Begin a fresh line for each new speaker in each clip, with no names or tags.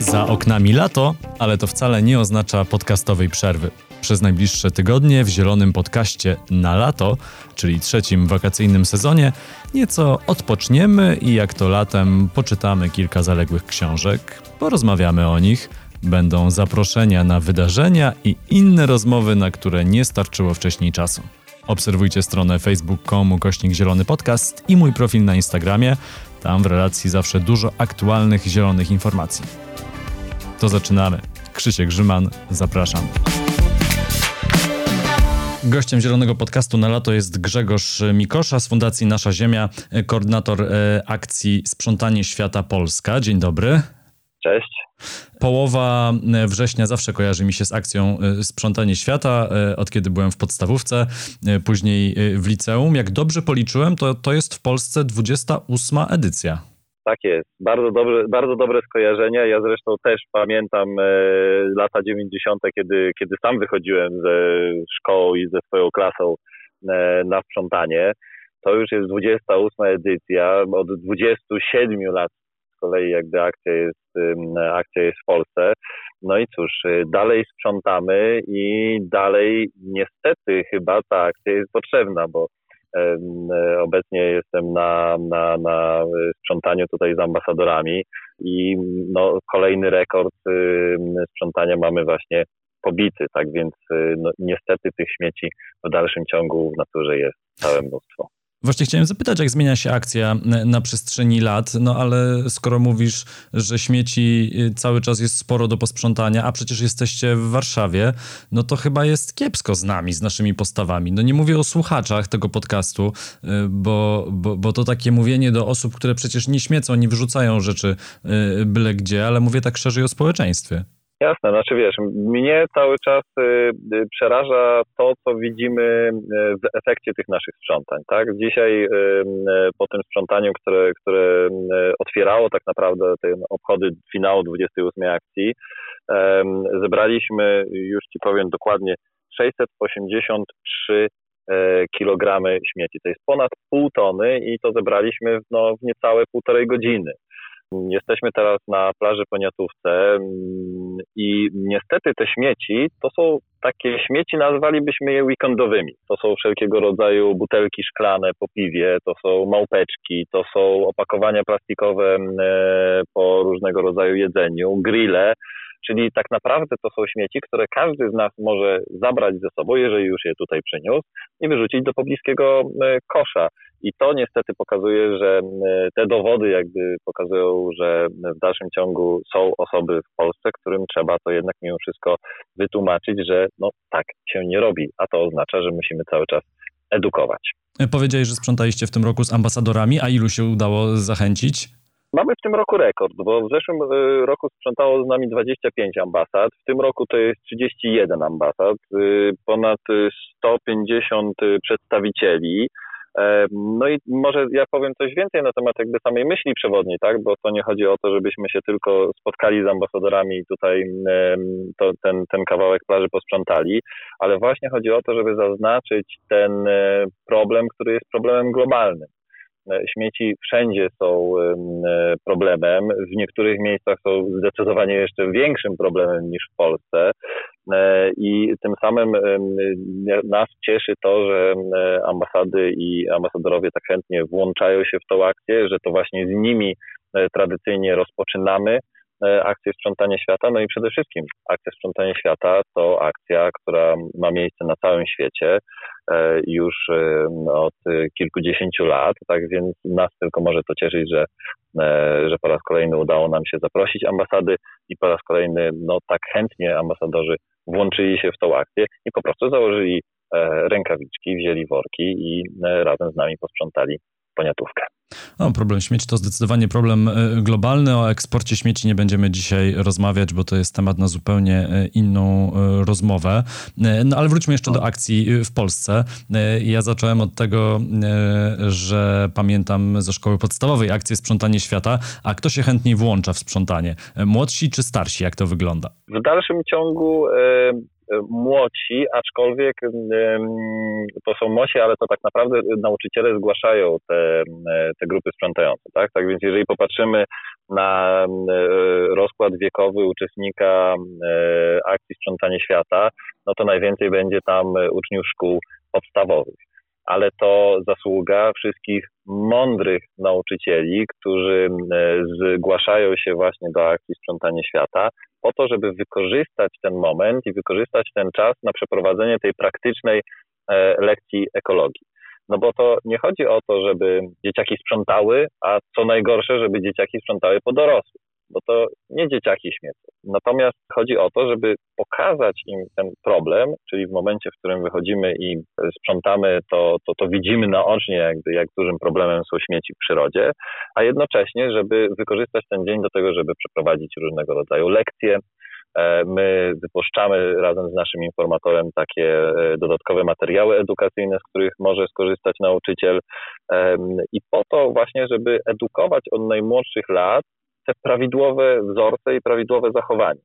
Za oknami lato, ale to wcale nie oznacza podcastowej przerwy. Przez najbliższe tygodnie w Zielonym Podcaście na lato, czyli trzecim wakacyjnym sezonie, nieco odpoczniemy i jak to latem poczytamy kilka zaległych książek, porozmawiamy o nich, będą zaproszenia na wydarzenia i inne rozmowy, na które nie starczyło wcześniej czasu. Obserwujcie stronę facebook.com kośnik zielony podcast i mój profil na Instagramie. Tam w relacji zawsze dużo aktualnych zielonych informacji. To zaczynamy. Krzysiek Grzyman, zapraszam. Gościem Zielonego Podcastu na lato jest Grzegorz Mikosza z Fundacji Nasza Ziemia, koordynator e, akcji Sprzątanie Świata Polska. Dzień dobry.
Cześć.
Połowa e, września zawsze kojarzy mi się z akcją e, Sprzątanie Świata, od kiedy byłem w podstawówce, później w liceum. Jak dobrze policzyłem, to, to jest w Polsce 28 edycja.
Tak jest. Bardzo bardzo dobre skojarzenia. Ja zresztą też pamiętam e, lata 90., kiedy, kiedy sam wychodziłem ze szkoły i ze swoją klasą e, na sprzątanie. To już jest 28 edycja. Od 27 lat kolei jakby akcja jest, akcja jest w Polsce. No i cóż, e, dalej sprzątamy i dalej niestety chyba ta akcja jest potrzebna, bo Obecnie jestem na, na, na sprzątaniu tutaj z ambasadorami i no, kolejny rekord sprzątania mamy właśnie pobity, tak więc y, no, niestety tych śmieci w dalszym ciągu w naturze jest całe mnóstwo.
Właśnie chciałem zapytać, jak zmienia się akcja na przestrzeni lat, no ale skoro mówisz, że śmieci y, cały czas jest sporo do posprzątania, a przecież jesteście w Warszawie, no to chyba jest kiepsko z nami, z naszymi postawami. No nie mówię o słuchaczach tego podcastu, y, bo, bo, bo to takie mówienie do osób, które przecież nie śmiecą, nie wyrzucają rzeczy y, byle gdzie, ale mówię tak szerzej o społeczeństwie.
Jasne, znaczy wiesz, mnie cały czas y, y, przeraża to, co widzimy y, w efekcie tych naszych sprzątań, tak? Dzisiaj po tym sprzątaniu, które, które otwierało tak naprawdę te obchody finału 28 akcji, zebraliśmy, już Ci powiem dokładnie, 683 e, kilogramy śmieci. To jest ponad pół tony i to zebraliśmy no, w niecałe półtorej godziny. Jesteśmy teraz na plaży Poniatówce mm, i niestety te śmieci to są takie śmieci, nazwalibyśmy je weekendowymi. To są wszelkiego rodzaju butelki szklane po piwie, to są małpeczki, to są opakowania plastikowe mm, e, po różnego rodzaju jedzeniu, grille, Czyli tak naprawdę to są śmieci, które każdy z nas może zabrać ze sobą, jeżeli już je tutaj przyniósł, i wyrzucić do pobliskiego e, kosza. I to niestety pokazuje, że te dowody jakby pokazują, że w dalszym ciągu są osoby w Polsce, którym trzeba to jednak mimo wszystko wytłumaczyć, że no tak się nie robi, a to oznacza, że musimy cały czas edukować.
Powiedziałeś, że sprzątaliście w tym roku z ambasadorami, a ilu się udało zachęcić?
Mamy w tym roku rekord, bo w zeszłym y, roku sprzątało z nami 25 ambasad, w tym roku to jest 31 ambasad, y, ponad 150 przedstawicieli. E, no i może ja powiem coś więcej na temat jakby samej myśli przewodniej, tak? Bo to nie chodzi o to, żebyśmy się tylko spotkali z ambasadorami i tutaj to, ten, ten kawałek plaży posprzątali, ale właśnie chodzi o to, żeby zaznaczyć ten e, problem, który jest problemem globalnym. E, śmieci wszędzie są e, problemem, w niektórych miejscach są zdecydowanie jeszcze większym problemem niż w Polsce. E, I tym samym nas cieszy to, że ambasady i ambasadorowie tak chętnie włączają się w tą akcję, że to właśnie z nimi tradycyjnie rozpoczynamy akcję Sprzątanie Świata. No i przede wszystkim akcja Sprzątanie Świata to akcja, która ma miejsce na całym świecie. E, już e, od kilkudziesięciu lat, tak więc nas tylko może to cieszyć, że, e, że po raz kolejny udało nam się zaprosić ambasady i po raz kolejny no, tak chętnie ambasadorzy włączyli się w tą akcję i po prostu założyli rękawiczki, wzięli worki i razem z nami posprzątali poniatówkę.
No, problem śmieci to zdecydowanie problem e, globalny. O eksporcie śmieci nie będziemy dzisiaj rozmawiać, bo to jest temat na zupełnie e, inną e, rozmowę. No ale wróćmy jeszcze do akcji w Polsce. Ja zacząłem od tego, że pamiętam ze szkoły podstawowej akcję Sprzątanie Świata. A kto się chętniej włącza w sprzątanie? Młodsi czy starsi? Jak to wygląda?
W dalszym ciągu młodsi, aczkolwiek to są młodsi, ale to tak naprawdę nauczyciele zgłaszają te, te grupy sprzątające, tak? Tak więc jeżeli popatrzymy na rozkład wiekowy uczestnika akcji Sprzątanie Świata, no to najwięcej będzie tam uczniów szkół podstawowych ale to zasługa wszystkich mądrych nauczycieli, którzy zgłaszają się właśnie do akcji Sprzątanie Świata, po to, żeby wykorzystać ten moment i wykorzystać ten czas na przeprowadzenie tej praktycznej e, lekcji ekologii. No bo to nie chodzi o to, żeby dzieciaki sprzątały, a co najgorsze, żeby dzieciaki sprzątały po dorosłych bo to nie dzieciaki śmiecą. Natomiast chodzi o to, żeby pokazać im ten problem, czyli w momencie, w którym wychodzimy i sprzątamy, to, to, to widzimy naocznie, jakby, jak dużym problemem są śmieci w przyrodzie, a jednocześnie, żeby wykorzystać ten dzień do tego, żeby przeprowadzić różnego rodzaju lekcje, e, My wypuszczamy razem z naszym informatorem takie e, dodatkowe materiały edukacyjne, z których może skorzystać nauczyciel. I po to właśnie, żeby edukować od najmłodszych lat te prawidłowe wzorce i prawidłowe zachowanie.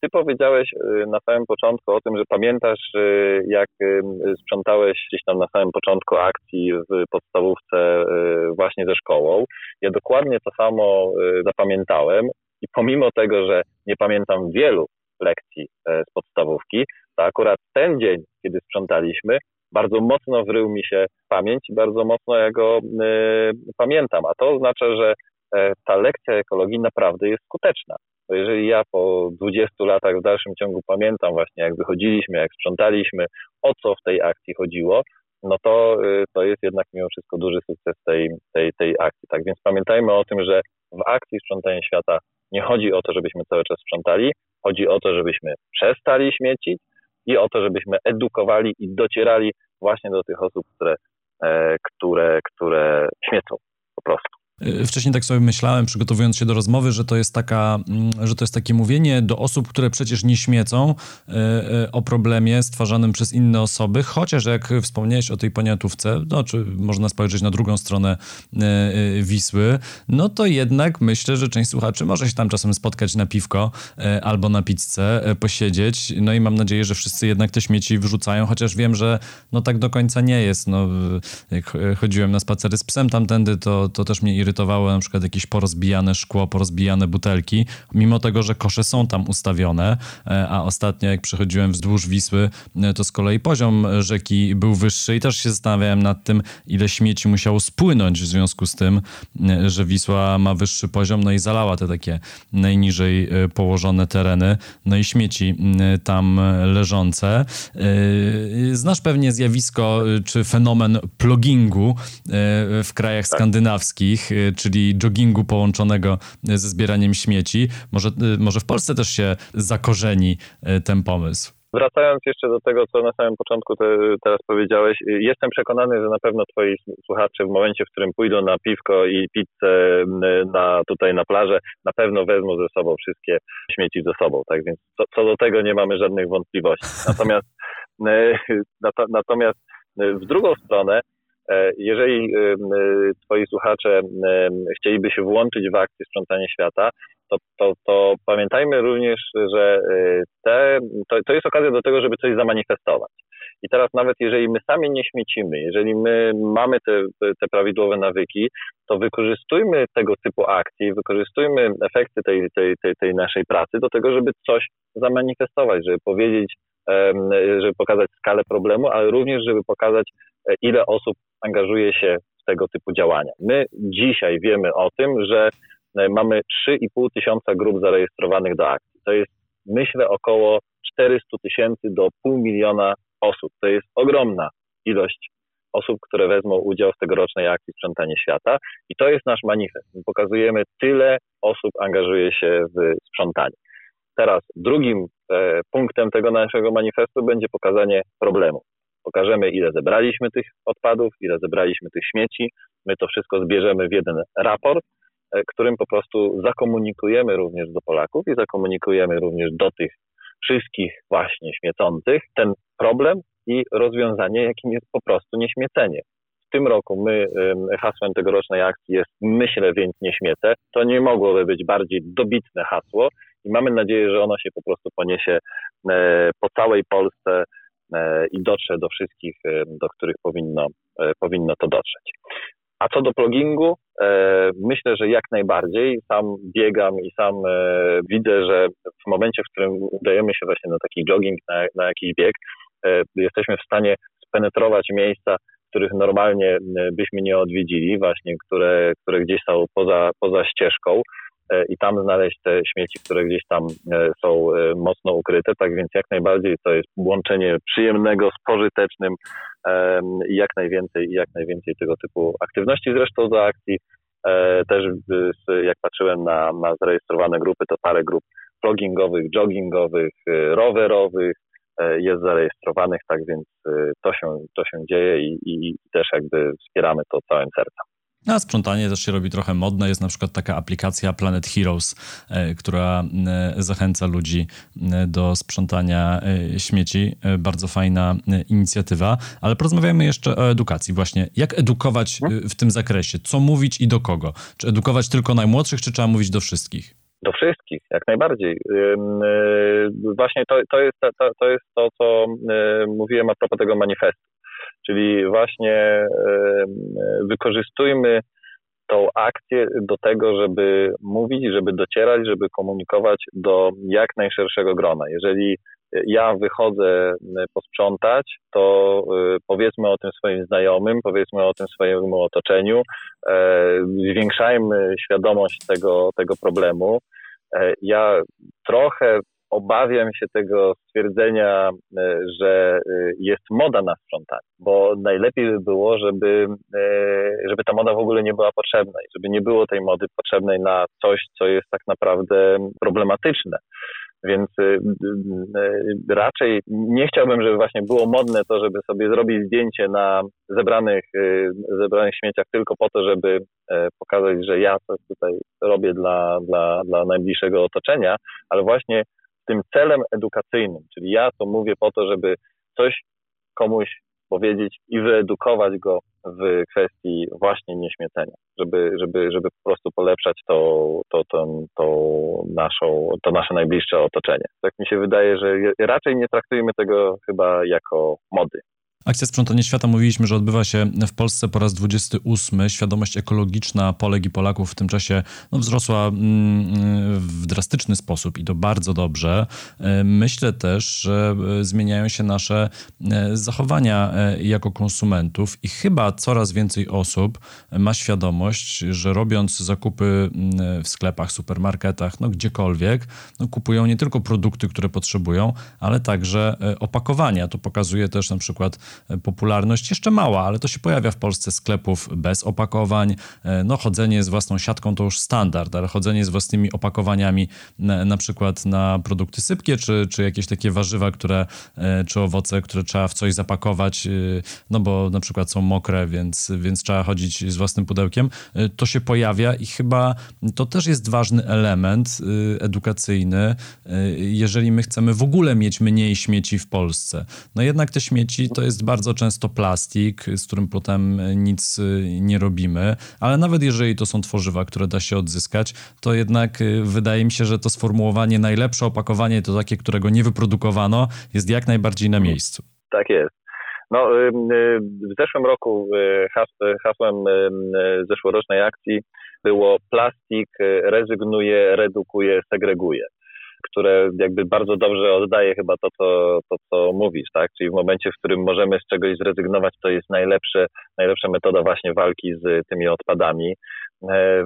Ty powiedziałeś y, na samym początku o tym, że pamiętasz, y, jak y, sprzątałeś gdzieś tam na samym początku akcji w podstawówce właśnie ze szkołą. Ja dokładnie to samo zapamiętałem i pomimo tego, że nie pamiętam wielu lekcji z podstawówki, to akurat ten dzień, kiedy sprzątaliśmy, bardzo mocno wrył mi się pamięć i bardzo mocno ja go pamiętam. A to oznacza, że E, ta lekcja ekologii naprawdę jest skuteczna. Bo jeżeli ja po 20 latach w dalszym ciągu pamiętam właśnie, jak wychodziliśmy, jak sprzątaliśmy, o co w tej akcji chodziło, no to, y, to jest jednak mimo wszystko duży sukces tej, tej, tej akcji. Tak więc pamiętajmy o tym, że w akcji sprzątania świata nie chodzi o to, żebyśmy cały czas sprzątali, chodzi o to, żebyśmy przestali śmiecić i o to, żebyśmy edukowali i docierali właśnie do tych osób, które, e, które, które śmiecą po prostu.
Y, wcześniej tak sobie myślałem, przygotowując się do rozmowy, że to jest taka, mm, że to jest takie mówienie do osób, które przecież nie śmiecą y, y, o problemie stwarzanym przez inne osoby, chociaż jak wspomniałeś o tej poniatówce, no czy można spojrzeć na drugą stronę Wisły, no to jednak myślę, że część słuchaczy może się tam czasem spotkać na piwko albo na pizzę, posiedzieć, no i mam nadzieję, że wszyscy jednak te śmieci wyrzucają, chociaż wiem, że no tak do końca nie jest. No, jak chodziłem na spacery z psem tamtędy, to, to też mnie na przykład jakieś porozbijane szkło, porozbijane butelki, mimo tego, że kosze są tam ustawione, e, a ostatnio jak przechodziłem wzdłuż Wisły, e, to z kolei poziom rzeki był wyższy i też się zastanawiałem nad tym, ile śmieci musiało spłynąć w związku z tym, e, że Wisła ma wyższy poziom, no i zalała te takie najniżej położone tereny, no i śmieci tam leżące. Znasz pewnie zjawisko czy fenomen plogingu w krajach tak. skandynawskich, czyli joggingu połączonego ze zbieraniem śmieci. Może, y, może w Polsce też się zakorzeni ten pomysł.
Wracając jeszcze do tego, co na samym początku te, teraz powiedziałeś, jestem przekonany, że na pewno twoi słuchacze w momencie, w którym pójdą na piwko i pizzę na, tutaj na plażę, na pewno wezmą ze sobą wszystkie śmieci ze sobą. Tak więc co, co do tego nie mamy żadnych wątpliwości. Natomiast, natomiast w drugą stronę E, jeżeli e, Twoi słuchacze chcieliby się włączyć w akcję Sprzątanie Świata, to, to, to pamiętajmy również, że e, te, to, to jest okazja do tego, żeby coś zamanifestować. I teraz nawet jeżeli my sami nie śmiecimy, jeżeli my mamy te, te prawidłowe nawyki, to wykorzystujmy tego typu akcje, wykorzystujmy efekty tej, tej, tej, tej naszej pracy do tego, żeby coś zamanifestować, żeby powiedzieć, żeby pokazać skalę problemu, ale również, żeby pokazać, ile osób angażuje się w tego typu działania. My dzisiaj wiemy o tym, że e, mamy 3,5 tysiąca grup zarejestrowanych do akcji. To jest, myślę, około 400 tysięcy do pół miliona osób. To jest ogromna ilość osób, które wezmą udział w tegorocznej akcji Sprzątanie Świata. I to jest nasz manifest. My pokazujemy, tyle osób angażuje się w sprzątanie. Teraz drugim e, punktem tego naszego manifestu będzie pokazanie problemu. Pokażemy, ile zebraliśmy tych odpadów, ile zebraliśmy tych śmieci. My to wszystko zbierzemy w jeden raport, e, którym po prostu zakomunikujemy również do Polaków i zakomunikujemy również do tych wszystkich właśnie śmiecących ten problem i rozwiązanie, jakim jest po prostu nieśmiecenie. W tym roku my, hasłem tegorocznej akcji jest myślę, więc nie śmiecę. To nie mogłoby być bardziej dobitne hasło i mamy nadzieję, że ono się po prostu poniesie e, po całej Polsce E, i dotrze do wszystkich, e, do których powinno, powinno to dotrzeć. A co do pluggingu, myślę, że jak najbardziej. Sam biegam i sam widzę, że w momencie, w którym udajemy się właśnie na taki jogging, na, na jakiś bieg, jesteśmy w stanie spenetrować miejsca, których normalnie byśmy nie odwiedzili, właśnie które, które gdzieś są poza, poza ścieżką. E, i tam znaleźć te śmieci, które gdzieś tam e, są e, mocno ukryte. Tak więc jak najbardziej to jest łączenie przyjemnego z pożytecznym i jak najwięcej, i jak najwięcej tego typu aktywności. Zresztą do akcji też jak patrzyłem na, na zarejestrowane grupy, to parę grup vlogingowych, joggingowych, rowerowych, jest zarejestrowanych, tak więc to się, to się dzieje i, i też jakby wspieramy to całym sercem.
A sprzątanie też się robi trochę modne. Jest na przykład taka aplikacja Planet Heroes, e, która e, zachęca ludzi e, do sprzątania śmieci. Bardzo fajna inicjatywa. Ale porozmawiamy jeszcze o edukacji. Właśnie, jak edukować w tym zakresie? Co mówić i do kogo? Czy edukować tylko najmłodszych, czy trzeba mówić do wszystkich?
Do wszystkich, jak najbardziej. Właśnie to, to, jest, to, to jest to, co mówiłem a propos tego manifestu. Czyli właśnie wykorzystujmy tą akcję do tego, żeby mówić, żeby docierać, żeby komunikować do jak najszerszego grona. Jeżeli ja wychodzę posprzątać, to e, powiedzmy o tym swoim znajomym, powiedzmy o tym swojemu otoczeniu, e, zwiększajmy świadomość tego, tego problemu. E, ja trochę obawiam się tego stwierdzenia, e, że e, jest moda na sprzątanie, bo najlepiej by było, żeby, e, żeby ta moda w ogóle nie była potrzebna i żeby nie było tej mody potrzebnej na coś, co jest tak naprawdę problematyczne. Więc raczej nie chciałbym, żeby właśnie było modne to, żeby sobie zrobić zdjęcie na zebranych, zebranych śmieciach tylko po to, żeby pokazać, że ja coś tutaj robię dla, dla, dla najbliższego otoczenia, ale właśnie tym celem edukacyjnym, czyli ja to mówię po to, żeby coś komuś powiedzieć i wyedukować go w kwestii właśnie nieśmiecenia, żeby, żeby, żeby po prostu polepszać to, to, to, to, naszą, to nasze najbliższe otoczenie. Tak mi się wydaje, że raczej nie traktujmy tego chyba jako mody.
Akcja Sprzątanie Świata mówiliśmy, że odbywa się w Polsce po raz 28. Świadomość ekologiczna Polek i Polaków w tym czasie no, wzrosła mm, w drastyczny sposób i to bardzo dobrze. E, myślę też, że e, zmieniają się nasze e, zachowania jako konsumentów i chyba coraz więcej osób ma świadomość, że robiąc zakupy mm, w sklepach, supermarketach, no gdziekolwiek, no, kupują nie tylko produkty, które potrzebują, ale także opakowania. To pokazuje też na przykład popularność jeszcze mała, ale to się pojawia w Polsce sklepów bez opakowań. E, no, chodzenie z własną siatką to już standard, ale chodzenie z własnymi opakowaniami na, na przykład na produkty sypkie, czy, czy jakieś takie warzywa, które, e, czy owoce, które trzeba w coś zapakować, e, no bo na przykład są mokre, więc, więc trzeba chodzić z własnym pudełkiem, to się pojawia i chyba to też jest ważny element edukacyjny, jeżeli my chcemy w ogóle mieć mniej śmieci w Polsce. No jednak te śmieci to jest bardzo często plastik, z którym potem nic y, nie robimy, ale nawet jeżeli to są tworzywa, które da się odzyskać, to jednak y, wydaje mi się, że to sformułowanie najlepsze opakowanie to takie, którego nie wyprodukowano, jest jak najbardziej na miejscu.
Tak jest. No, y, w zeszłym roku hasłem zeszłorocznej akcji było plastik rezygnuje, redukuje, segreguje które jakby bardzo dobrze oddaje chyba to, co, to, co mówisz, tak? Czyli w momencie, w którym możemy z czegoś zrezygnować, to jest najlepsze, najlepsza metoda właśnie walki z tymi odpadami. E,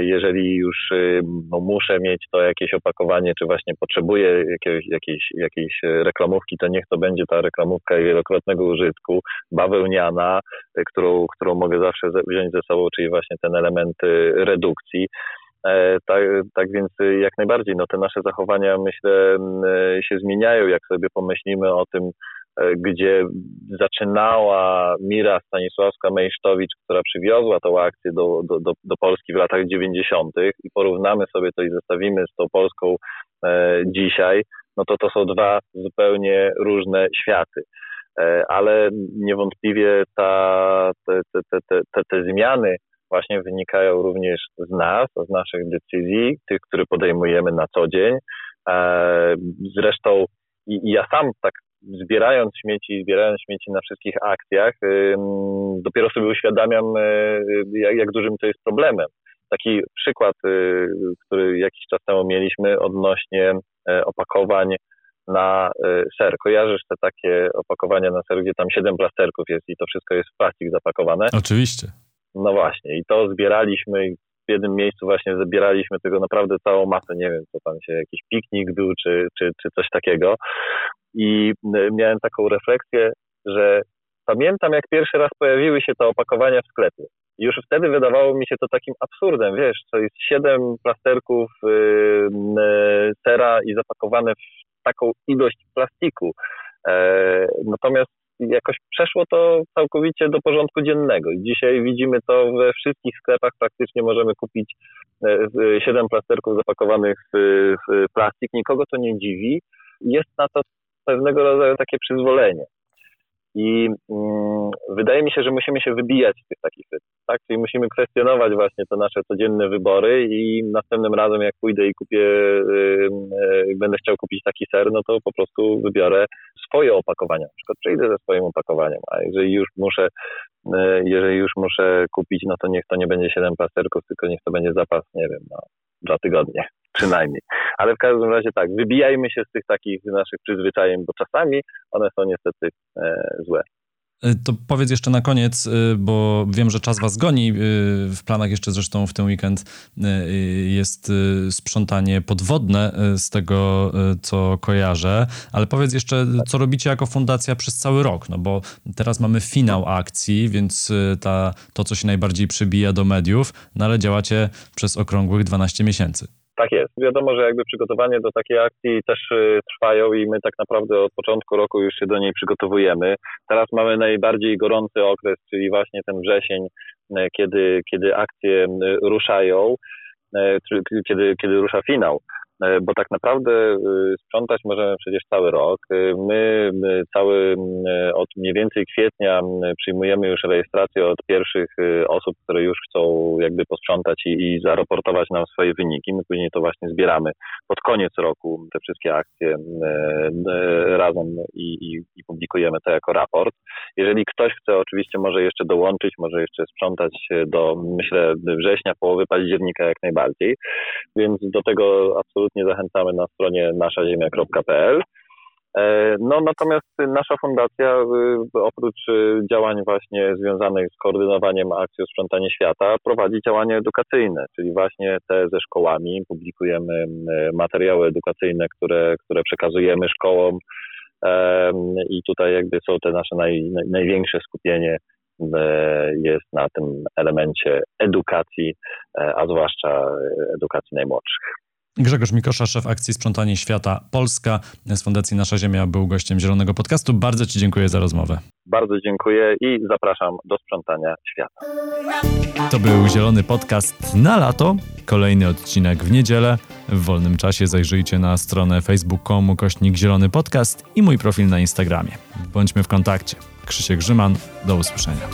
jeżeli już y, no, muszę mieć to jakieś opakowanie, czy właśnie potrzebuję jakiegoś, jakiejś, jakiejś reklamówki, to niech to będzie ta reklamówka wielokrotnego użytku, bawełniana, którą, którą mogę zawsze wziąć ze sobą, czyli właśnie ten element redukcji. E, tak, tak więc jak najbardziej, no te nasze zachowania myślę się zmieniają, jak sobie pomyślimy o tym, e, gdzie zaczynała Mira Stanisławska-Mejsztowicz, która przywiozła tą akcję do, do, do, do Polski w latach 90. i porównamy sobie to i zestawimy z tą Polską e, dzisiaj, no to to są dwa zupełnie różne światy. E, ale niewątpliwie ta, te, te, te, te, te zmiany właśnie wynikają również z nas, z naszych decyzji, tych, które podejmujemy na co dzień. E, zresztą ja sam tak zbierając śmieci, zbierając śmieci na wszystkich akcjach, dopiero sobie uświadamiam, jak, jak dużym to jest problemem. Taki przykład, który jakiś czas temu mieliśmy odnośnie opakowań na ser. Kojarzysz te takie opakowania na ser, gdzie tam siedem plasterków jest i to wszystko jest w plastik zapakowane?
Oczywiście.
No właśnie, i to zbieraliśmy w jednym miejscu właśnie zabieraliśmy tego naprawdę całą masę, nie wiem, co tam się, jakiś piknik był, czy, czy, czy coś takiego. I miałem taką refleksję, że pamiętam, jak pierwszy raz pojawiły się te opakowania w sklepie. Już wtedy wydawało mi się to takim absurdem, wiesz, to jest siedem plasterków yy, sera i zapakowane w taką ilość plastiku. E, natomiast jakoś przeszło to całkowicie do porządku dziennego. I dzisiaj widzimy to we wszystkich sklepach, praktycznie możemy kupić e, siedem plasterków zapakowanych w plastik. Nikogo to nie dziwi. Jest na to pewnego rodzaju takie przyzwolenie. I mm, wydaje mi się, że musimy się wybijać z tych takich rytmów, tak? Czyli musimy kwestionować właśnie te nasze codzienne wybory i następnym razem jak pójdę i kupię, yy, yy, będę chciał kupić taki ser, no to po prostu wybiorę swoje opakowania. Na przykład przyjdę ze swoim opakowaniem, a jeżeli już muszę, yy, jeżeli już muszę kupić, no to niech to nie będzie 7 plasterków, tylko niech to będzie zapas, nie wiem, no, dwa tygodnie przynajmniej. Ale w każdym razie tak, wybijajmy się z tych takich naszych przyzwyczajeń, bo czasami one są niestety e, złe.
E, to powiedz jeszcze na koniec, e, bo wiem, że czas was goni. E, w planach jeszcze zresztą w ten weekend jest sprzątanie podwodne z tego, co kojarzę. Ale powiedz jeszcze, co robicie jako fundacja przez cały rok? No bo teraz mamy finał akcji, więc ta, to, co się najbardziej przybija do mediów, no ale działacie przez okrągłych 12 miesięcy.
Tak jest. Wiadomo, że jakby przygotowanie do takiej akcji też y, trwają i my tak naprawdę od początku roku już się do niej przygotowujemy. Teraz mamy najbardziej gorący okres, czyli właśnie ten wrzesień, y, kiedy, kiedy akcje y, ruszają, kiedy, kiedy rusza finał. E, bo tak naprawdę e, sprzątać możemy przecież cały rok. E, my cały od mniej więcej kwietnia przyjmujemy już rejestrację od pierwszych osób, które już chcą jakby posprzątać i, i zaraportować nam swoje wyniki. My później to właśnie zbieramy pod koniec roku te wszystkie akcje razem i, i, i publikujemy to jako raport. Jeżeli ktoś chce, oczywiście może jeszcze dołączyć, może jeszcze sprzątać do, myślę, września, połowy października jak najbardziej. Więc do tego absolutnie absolutnie zachęcamy na stronie naszaziemia.pl. E, no natomiast nasza fundacja y, oprócz y, działań właśnie związanych z koordynowaniem akcji sprzątanie świata prowadzi działania edukacyjne, czyli właśnie te ze szkołami. Publikujemy materiały edukacyjne, które, które przekazujemy szkołom i tutaj jakby są te nasze naj, największe skupienie jest na tym elemencie edukacji, e, a zwłaszcza edukacji najmłodszych.
Grzegorz Mikosza, szef akcji Sprzątanie Świata Polska z Fundacji Nasza Ziemia, był gościem Zielonego Podcastu. Bardzo Ci dziękuję za rozmowę.
Bardzo dziękuję i zapraszam do sprzątania świata.
To był Zielony Podcast na lato. Kolejny odcinek w niedzielę. W wolnym czasie zajrzyjcie na stronę facebook.com kośnik Zielony Podcast i mój profil na Instagramie. Bądźmy w kontakcie. Krzysiek Grzyman, do usłyszenia.